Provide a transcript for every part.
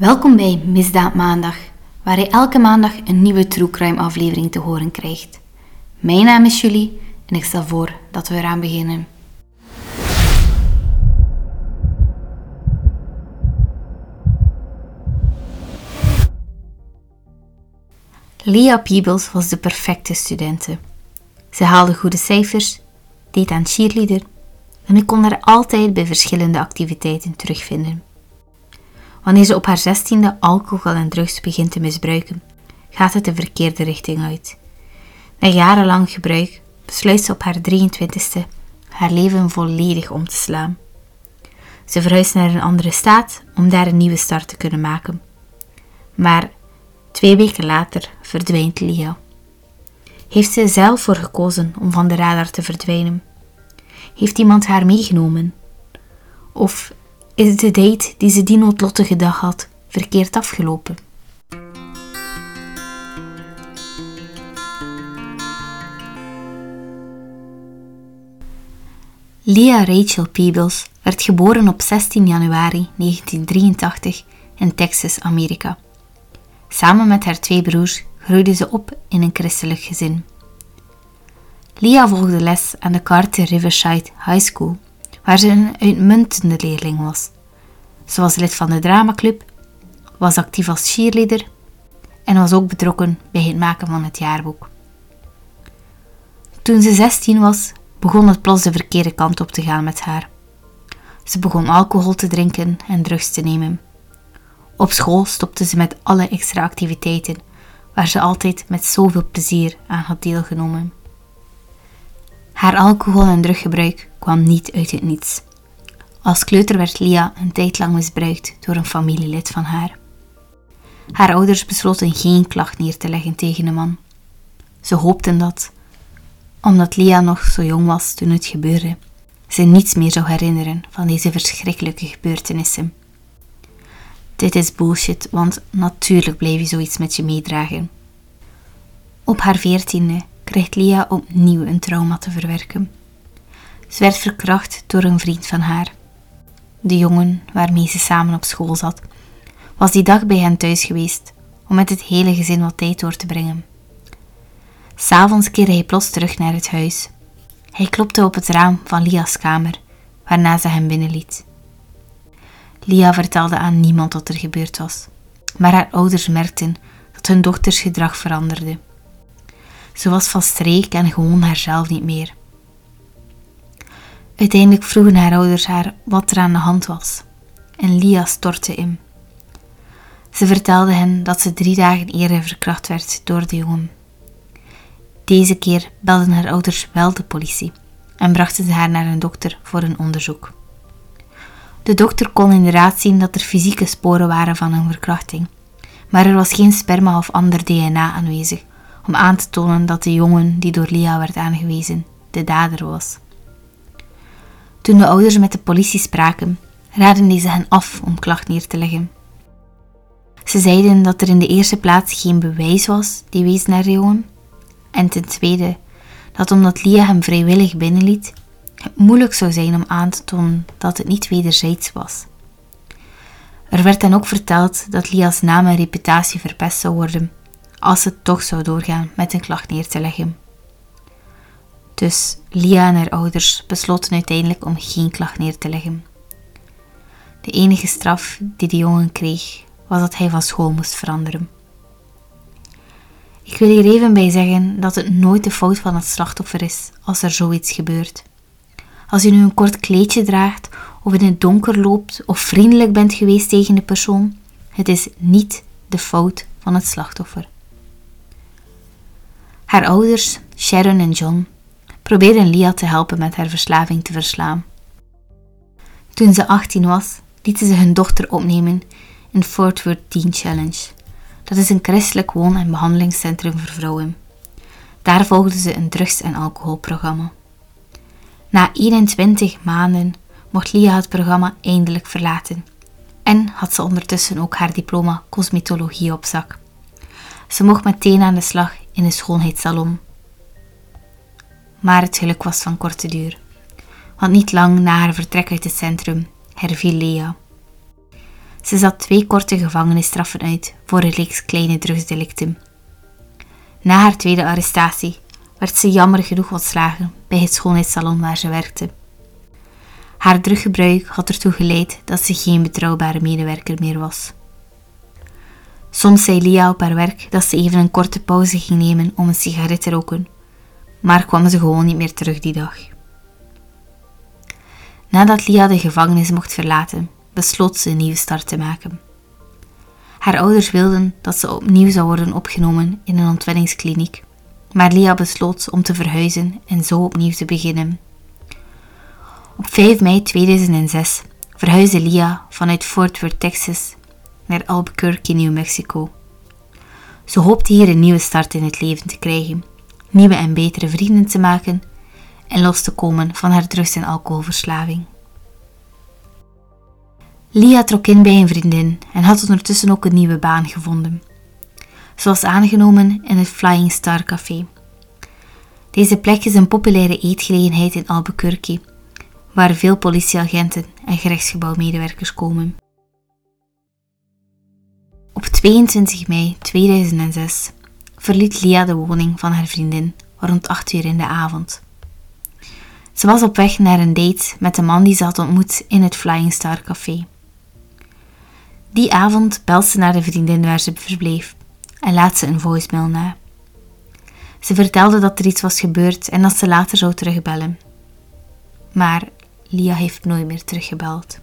Welkom bij Misdaad Maandag, waar je elke maandag een nieuwe True Crime aflevering te horen krijgt. Mijn naam is Julie en ik stel voor dat we eraan beginnen. Leah Peebles was de perfecte studente. Ze haalde goede cijfers, deed aan cheerleader en ik kon haar altijd bij verschillende activiteiten terugvinden. Wanneer ze op haar zestiende alcohol en drugs begint te misbruiken, gaat het de verkeerde richting uit. Na jarenlang gebruik besluit ze op haar 23ste haar leven volledig om te slaan. Ze verhuist naar een andere staat om daar een nieuwe start te kunnen maken. Maar twee weken later verdwijnt Lia. Heeft ze zelf voor gekozen om van de radar te verdwijnen? Heeft iemand haar meegenomen? Of is de date die ze die noodlottige dag had verkeerd afgelopen? Leah Rachel Peebles werd geboren op 16 januari 1983 in Texas, Amerika. Samen met haar twee broers groeide ze op in een christelijk gezin. Leah volgde les aan de Carter Riverside High School, waar ze een uitmuntende leerling was. Ze was lid van de dramaclub, was actief als cheerleader en was ook betrokken bij het maken van het jaarboek. Toen ze 16 was, begon het plots de verkeerde kant op te gaan met haar. Ze begon alcohol te drinken en drugs te nemen. Op school stopte ze met alle extra activiteiten, waar ze altijd met zoveel plezier aan had deelgenomen. Haar alcohol- en druggebruik kwam niet uit het niets. Als kleuter werd Lia een tijd lang misbruikt door een familielid van haar. Haar ouders besloten geen klacht neer te leggen tegen de man. Ze hoopten dat, omdat Lia nog zo jong was toen het gebeurde, ze niets meer zou herinneren van deze verschrikkelijke gebeurtenissen. Dit is bullshit, want natuurlijk blijf je zoiets met je meedragen. Op haar veertiende krijgt Lia opnieuw een trauma te verwerken. Ze werd verkracht door een vriend van haar. De jongen waarmee ze samen op school zat, was die dag bij hen thuis geweest om met het hele gezin wat tijd door te brengen. S'avonds keerde hij plots terug naar het huis. Hij klopte op het raam van Lia's kamer, waarna ze hem binnenliet. Lia vertelde aan niemand wat er gebeurd was, maar haar ouders merkten dat hun dochters gedrag veranderde. Ze was van streek en gewoon haarzelf niet meer. Uiteindelijk vroegen haar ouders haar wat er aan de hand was, en Lia stortte in. Ze vertelde hen dat ze drie dagen eerder verkracht werd door de jongen. Deze keer belden haar ouders wel de politie en brachten ze haar naar een dokter voor een onderzoek. De dokter kon inderdaad zien dat er fysieke sporen waren van een verkrachting, maar er was geen sperma of ander DNA aanwezig om aan te tonen dat de jongen die door Lia werd aangewezen de dader was. Toen de ouders met de politie spraken, raadden deze hen af om klacht neer te leggen. Ze zeiden dat er in de eerste plaats geen bewijs was die wees naar de jongen, en ten tweede dat omdat Lia hem vrijwillig binnenliet, het moeilijk zou zijn om aan te tonen dat het niet wederzijds was. Er werd dan ook verteld dat Lia's naam en reputatie verpest zou worden als ze toch zou doorgaan met een klacht neer te leggen. Dus Lia en haar ouders besloten uiteindelijk om geen klacht neer te leggen. De enige straf die de jongen kreeg was dat hij van school moest veranderen. Ik wil hier even bij zeggen dat het nooit de fout van het slachtoffer is als er zoiets gebeurt. Als je nu een kort kleedje draagt of in het donker loopt of vriendelijk bent geweest tegen de persoon, het is niet de fout van het slachtoffer. Haar ouders, Sharon en John, probeerden Lia te helpen met haar verslaving te verslaan. Toen ze 18 was, lieten ze hun dochter opnemen in Fort Worth Teen Challenge. Dat is een christelijk woon- en behandelingscentrum voor vrouwen. Daar volgden ze een drugs- en alcoholprogramma. Na 21 maanden mocht Lia het programma eindelijk verlaten en had ze ondertussen ook haar diploma cosmetologie op zak. Ze mocht meteen aan de slag in een schoonheidssalon. Maar het geluk was van korte duur, want niet lang na haar vertrek uit het centrum herviel Lea. Ze zat twee korte gevangenisstraffen uit voor reeks kleine drugsdelicten. Na haar tweede arrestatie werd ze jammer genoeg ontslagen bij het schoonheidssalon waar ze werkte. Haar druggebruik had ertoe geleid dat ze geen betrouwbare medewerker meer was. Soms zei Lia op haar werk dat ze even een korte pauze ging nemen om een sigaret te roken, maar kwam ze gewoon niet meer terug die dag. Nadat Lia de gevangenis mocht verlaten, besloot ze een nieuwe start te maken. Haar ouders wilden dat ze opnieuw zou worden opgenomen in een ontwenningskliniek, maar Lia besloot om te verhuizen en zo opnieuw te beginnen. Op 5 mei 2006 verhuisde Lia vanuit Fort Worth, Texas naar Albuquerque, New Mexico. Ze hoopte hier een nieuwe start in het leven te krijgen, nieuwe en betere vrienden te maken en los te komen van haar drugs- en alcoholverslaving. Lia trok in bij een vriendin en had ondertussen ook een nieuwe baan gevonden. Ze was aangenomen in het Flying Star Café. Deze plek is een populaire eetgelegenheid in Albuquerque, waar veel politieagenten en gerechtsgebouwmedewerkers komen. Op 22 mei 2006 verliet Lia de woning van haar vriendin rond 8 uur in de avond. Ze was op weg naar een date met de man die ze had ontmoet in het Flying Star Café. Die avond belt ze naar de vriendin waar ze verbleef en laat ze een voicemail na. Ze vertelde dat er iets was gebeurd en dat ze later zou terugbellen. Maar Lia heeft nooit meer teruggebeld.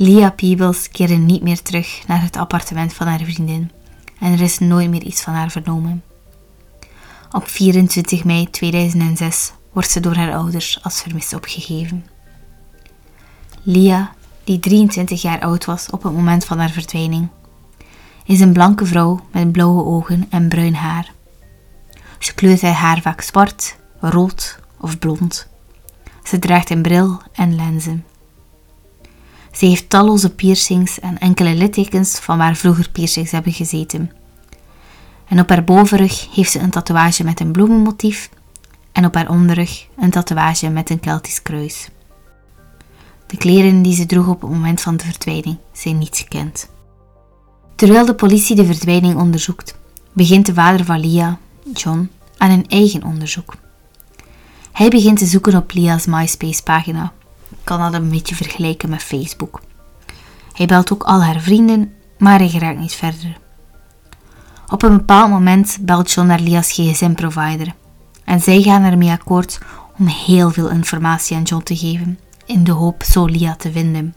Lia Peebles keerde niet meer terug naar het appartement van haar vriendin en er is nooit meer iets van haar vernomen. Op 24 mei 2006 wordt ze door haar ouders als vermist opgegeven. Lia, die 23 jaar oud was op het moment van haar verdwijning, is een blanke vrouw met blauwe ogen en bruin haar. Ze kleurt haar haar vaak zwart, rood of blond. Ze draagt een bril en lenzen. Ze heeft talloze piercings en enkele littekens van waar vroeger piercings hebben gezeten. En op haar bovenrug heeft ze een tatoeage met een bloemenmotief en op haar onderrug een tatoeage met een Keltisch kruis. De kleren die ze droeg op het moment van de verdwijning zijn niet gekend. Terwijl de politie de verdwijning onderzoekt, begint de vader van Lia, John, aan een eigen onderzoek. Hij begint te zoeken op Lia's MySpace-pagina. Kan dat een beetje vergelijken met Facebook. Hij belt ook al haar vrienden, maar hij geraakt niet verder. Op een bepaald moment belt John naar Lia's gsm-provider en zij gaan ermee akkoord om heel veel informatie aan John te geven, in de hoop zo Lia te vinden.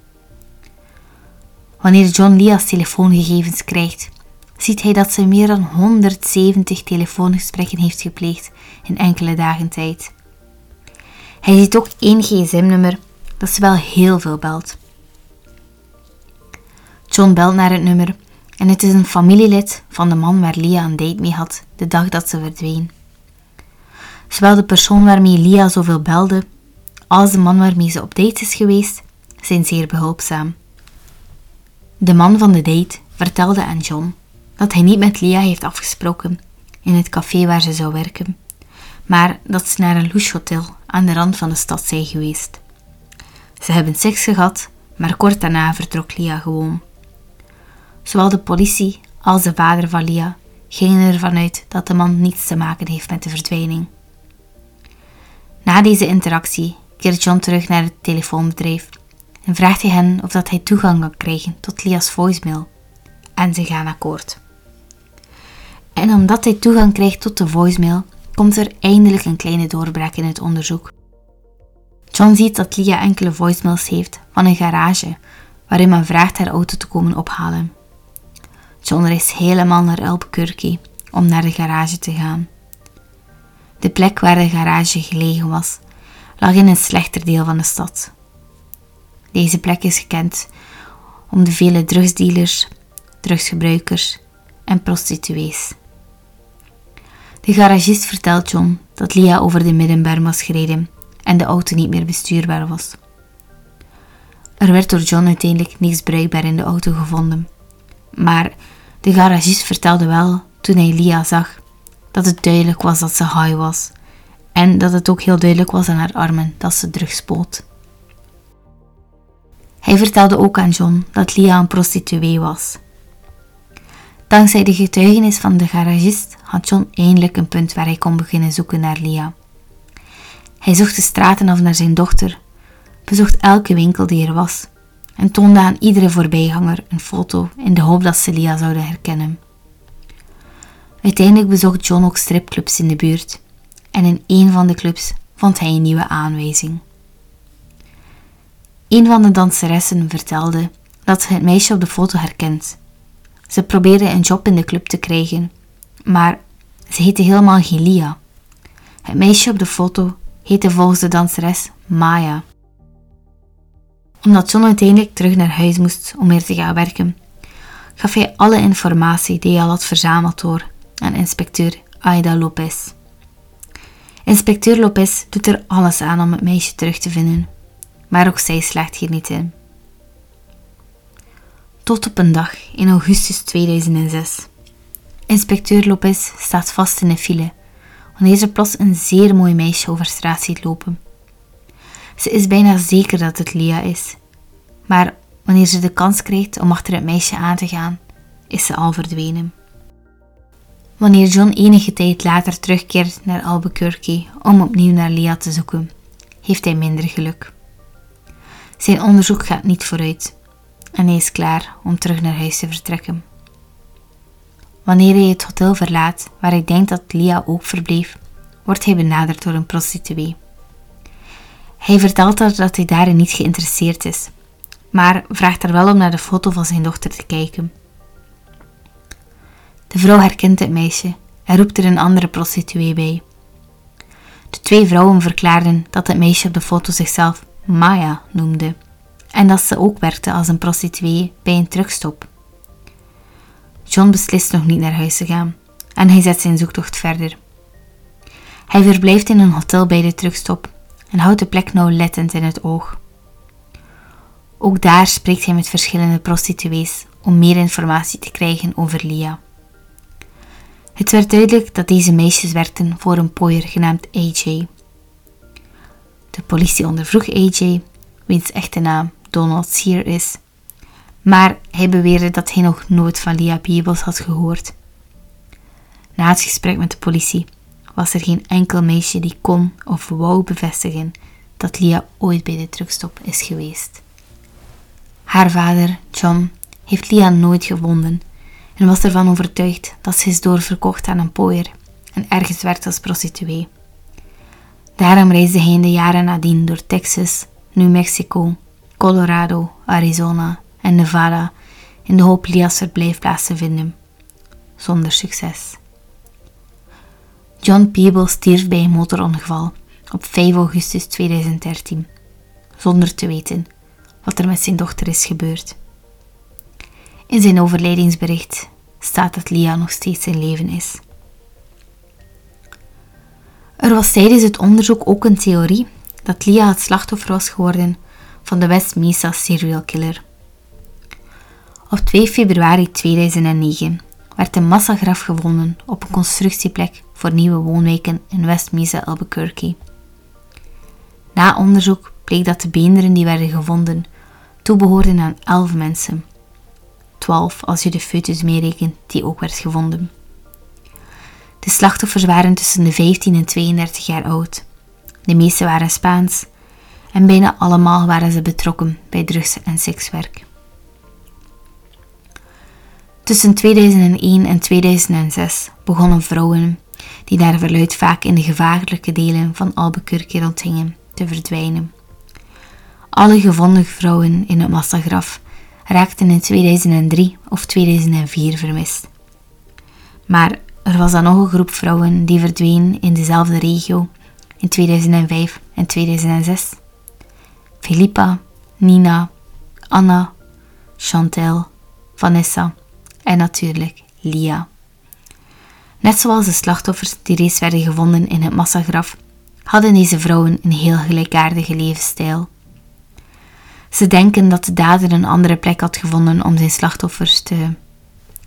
Wanneer John Lia's telefoongegevens krijgt, ziet hij dat ze meer dan 170 telefoongesprekken heeft gepleegd in enkele dagen tijd. Hij ziet ook één gsm-nummer dat ze wel heel veel belt. John belt naar het nummer en het is een familielid van de man waar Lia een date mee had de dag dat ze verdween. Zowel de persoon waarmee Lia zoveel belde, als de man waarmee ze op date is geweest, zijn zeer behulpzaam. De man van de date vertelde aan John dat hij niet met Lia heeft afgesproken in het café waar ze zou werken, maar dat ze naar een louche aan de rand van de stad zijn geweest. Ze hebben seks gehad, maar kort daarna vertrok Lia gewoon. Zowel de politie als de vader van Lia gingen ervan uit dat de man niets te maken heeft met de verdwijning. Na deze interactie keert John terug naar het telefoonbedrijf en vraagt hij hen of dat hij toegang kan krijgen tot Lia's voicemail. En ze gaan akkoord. En omdat hij toegang krijgt tot de voicemail, komt er eindelijk een kleine doorbraak in het onderzoek. John ziet dat Lia enkele voicemails heeft van een garage waarin men vraagt haar auto te komen ophalen. John reist helemaal naar Albuquerque om naar de garage te gaan. De plek waar de garage gelegen was, lag in een slechter deel van de stad. Deze plek is gekend om de vele drugsdealers, drugsgebruikers en prostituees. De garagist vertelt John dat Lia over de middenberm was gereden en de auto niet meer bestuurbaar was. Er werd door John uiteindelijk niets bruikbaar in de auto gevonden, maar de garagist vertelde wel, toen hij Lia zag, dat het duidelijk was dat ze high was en dat het ook heel duidelijk was aan haar armen dat ze drugs spoot. Hij vertelde ook aan John dat Lia een prostituee was. Dankzij de getuigenis van de garagist had John eindelijk een punt waar hij kon beginnen zoeken naar Lia. Hij zocht de straten af naar zijn dochter, bezocht elke winkel die er was en toonde aan iedere voorbijganger een foto in de hoop dat ze Lia zouden herkennen. Uiteindelijk bezocht John ook stripclubs in de buurt en in een van de clubs vond hij een nieuwe aanwijzing. Een van de danseressen vertelde dat ze het meisje op de foto herkent. Ze probeerde een job in de club te krijgen, maar ze heette helemaal geen Lia. Het meisje op de foto heette volgens de danseres Maya. Omdat John uiteindelijk terug naar huis moest om weer te gaan werken, gaf hij alle informatie die hij al had verzameld door aan inspecteur Aida Lopez. Inspecteur Lopez doet er alles aan om het meisje terug te vinden, maar ook zij slaagt hier niet in. Tot op een dag in augustus 2006. Inspecteur Lopez staat vast in de file wanneer ze plots een zeer mooi meisje over straat ziet lopen. Ze is bijna zeker dat het Lia is, maar wanneer ze de kans krijgt om achter het meisje aan te gaan, is ze al verdwenen. Wanneer John enige tijd later terugkeert naar Albuquerque om opnieuw naar Lia te zoeken, heeft hij minder geluk. Zijn onderzoek gaat niet vooruit en hij is klaar om terug naar huis te vertrekken. Wanneer hij het hotel verlaat waar hij denkt dat Lia ook verbleef, wordt hij benaderd door een prostituee. Hij vertelt haar dat hij daarin niet geïnteresseerd is, maar vraagt haar wel om naar de foto van zijn dochter te kijken. De vrouw herkent het meisje en roept er een andere prostituee bij. De twee vrouwen verklaarden dat het meisje op de foto zichzelf Maya noemde en dat ze ook werkte als een prostituee bij een truckstop. John beslist nog niet naar huis te gaan en hij zet zijn zoektocht verder. Hij verblijft in een hotel bij de truckstop en houdt de plek nauwlettend in het oog. Ook daar spreekt hij met verschillende prostituees om meer informatie te krijgen over Lia. Het werd duidelijk dat deze meisjes werkten voor een pooier genaamd AJ. De politie ondervroeg AJ, wiens echte naam Donald Sear is, maar hij beweerde dat hij nog nooit van Lia Peebles had gehoord. Na het gesprek met de politie was er geen enkel meisje die kon of wou bevestigen dat Lia ooit bij de truckstop is geweest. Haar vader, John, heeft Lia nooit gevonden en was ervan overtuigd dat ze is doorverkocht aan een pooier en ergens werkt als prostituee. Daarom reisde hij in de jaren nadien door Texas, New Mexico, Colorado, Arizona en Nevada in de hoop Lia's verblijfplaats te vinden, zonder succes. John Peeble stierf bij een motorongeval op 5 augustus 2013, zonder te weten wat er met zijn dochter is gebeurd. In zijn overlijdingsbericht staat dat Lia nog steeds in leven is. Er was tijdens het onderzoek ook een theorie dat Lia het slachtoffer was geworden van de West Mesa serial killer. Op 2 februari 2009 werd een massagraf gevonden op een constructieplek voor nieuwe woonwijken in West Mesa, Albuquerque. Na onderzoek bleek dat de beenderen die werden gevonden toebehoorden aan 11 mensen. 12 als je de foetus meerekent die ook werd gevonden. De slachtoffers waren tussen de 15 en 32 jaar oud. De meeste waren Spaans en bijna allemaal waren ze betrokken bij drugs- en sekswerk. Tussen 2001 en 2006 begonnen vrouwen, die naar verluid vaak in de gevaarlijke delen van Albuquerque rondhingen, te verdwijnen. Alle gevonden vrouwen in het massagraf raakten in 2003 of 2004 vermist. Maar er was dan nog een groep vrouwen die verdween in dezelfde regio in 2005 en 2006. Philippa, Nina, Anna, Chantel, Vanessa en natuurlijk Lia. Net zoals de slachtoffers die reeds werden gevonden in het massagraf, hadden deze vrouwen een heel gelijkaardige levensstijl. Ze denken dat de dader een andere plek had gevonden om zijn slachtoffers te,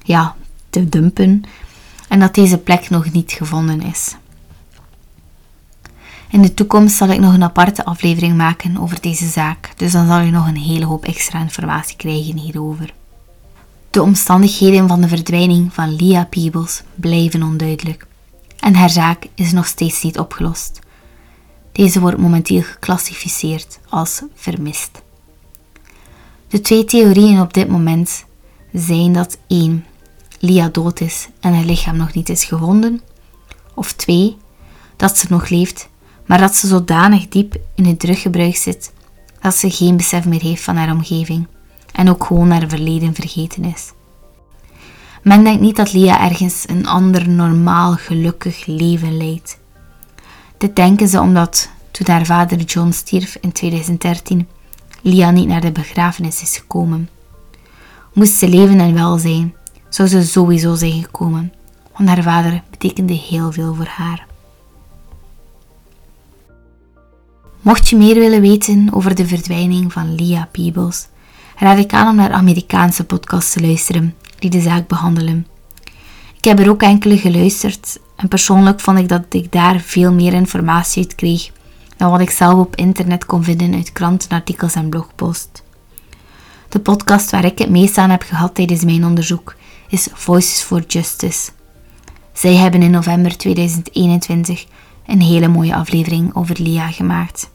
ja, te dumpen en dat deze plek nog niet gevonden is. In de toekomst zal ik nog een aparte aflevering maken over deze zaak, dus dan zal je nog een hele hoop extra informatie krijgen hierover. De omstandigheden van de verdwijning van Lia Peebles blijven onduidelijk en haar zaak is nog steeds niet opgelost. Deze wordt momenteel geclassificeerd als vermist. De twee theorieën op dit moment zijn dat 1. Lia dood is en haar lichaam nog niet is gevonden, of 2. dat ze nog leeft, maar dat ze zodanig diep in het druggebruik zit dat ze geen besef meer heeft van haar omgeving en ook gewoon haar verleden vergeten is. Men denkt niet dat Lia ergens een ander normaal gelukkig leven leidt. Dit denken ze omdat toen haar vader John stierf in 2013, Lia niet naar de begrafenis is gekomen. Moest ze leven en welzijn, zou ze sowieso zijn gekomen, want haar vader betekende heel veel voor haar. Mocht je meer willen weten over de verdwijning van Lia Peebles, raad ik aan om naar Amerikaanse podcasts te luisteren die de zaak behandelen. Ik heb er ook enkele geluisterd en persoonlijk vond ik dat ik daar veel meer informatie uit kreeg dan wat ik zelf op internet kon vinden uit krantenartikels en blogposts. De podcast waar ik het meest aan heb gehad tijdens mijn onderzoek is Voices for Justice. Zij hebben in november 2021 een hele mooie aflevering over Lia gemaakt.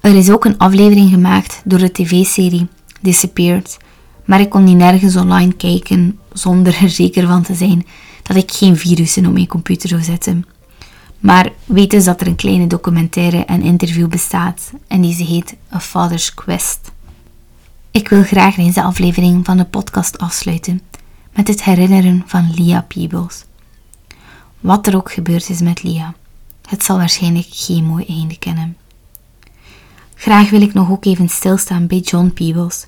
Er is ook een aflevering gemaakt door de tv-serie Disappeared, maar ik kon die nergens online kijken zonder er zeker van te zijn dat ik geen virussen op mijn computer zou zetten. Maar weet eens dat er een kleine documentaire en interview bestaat en die heet A Father's Quest. Ik wil graag deze aflevering van de podcast afsluiten met het herinneren van Lia Peebles. Wat er ook gebeurd is met Lia, het zal waarschijnlijk geen mooi einde kennen. Graag wil ik nog ook even stilstaan bij John Peebles,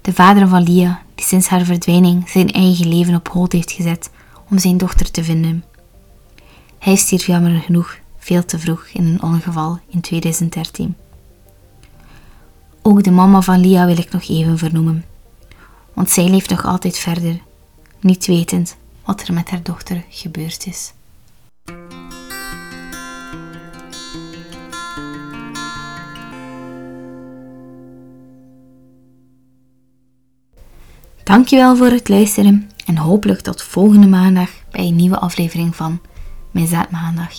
de vader van Lia, die sinds haar verdwijning zijn eigen leven op hold heeft gezet om zijn dochter te vinden. Hij stierf jammer genoeg veel te vroeg in een ongeval in 2013. Ook de mama van Lia wil ik nog even vernoemen, want zij leeft nog altijd verder, niet wetend wat er met haar dochter gebeurd is. Dankjewel voor het luisteren en hopelijk tot volgende maandag bij een nieuwe aflevering van Mijn Maandag.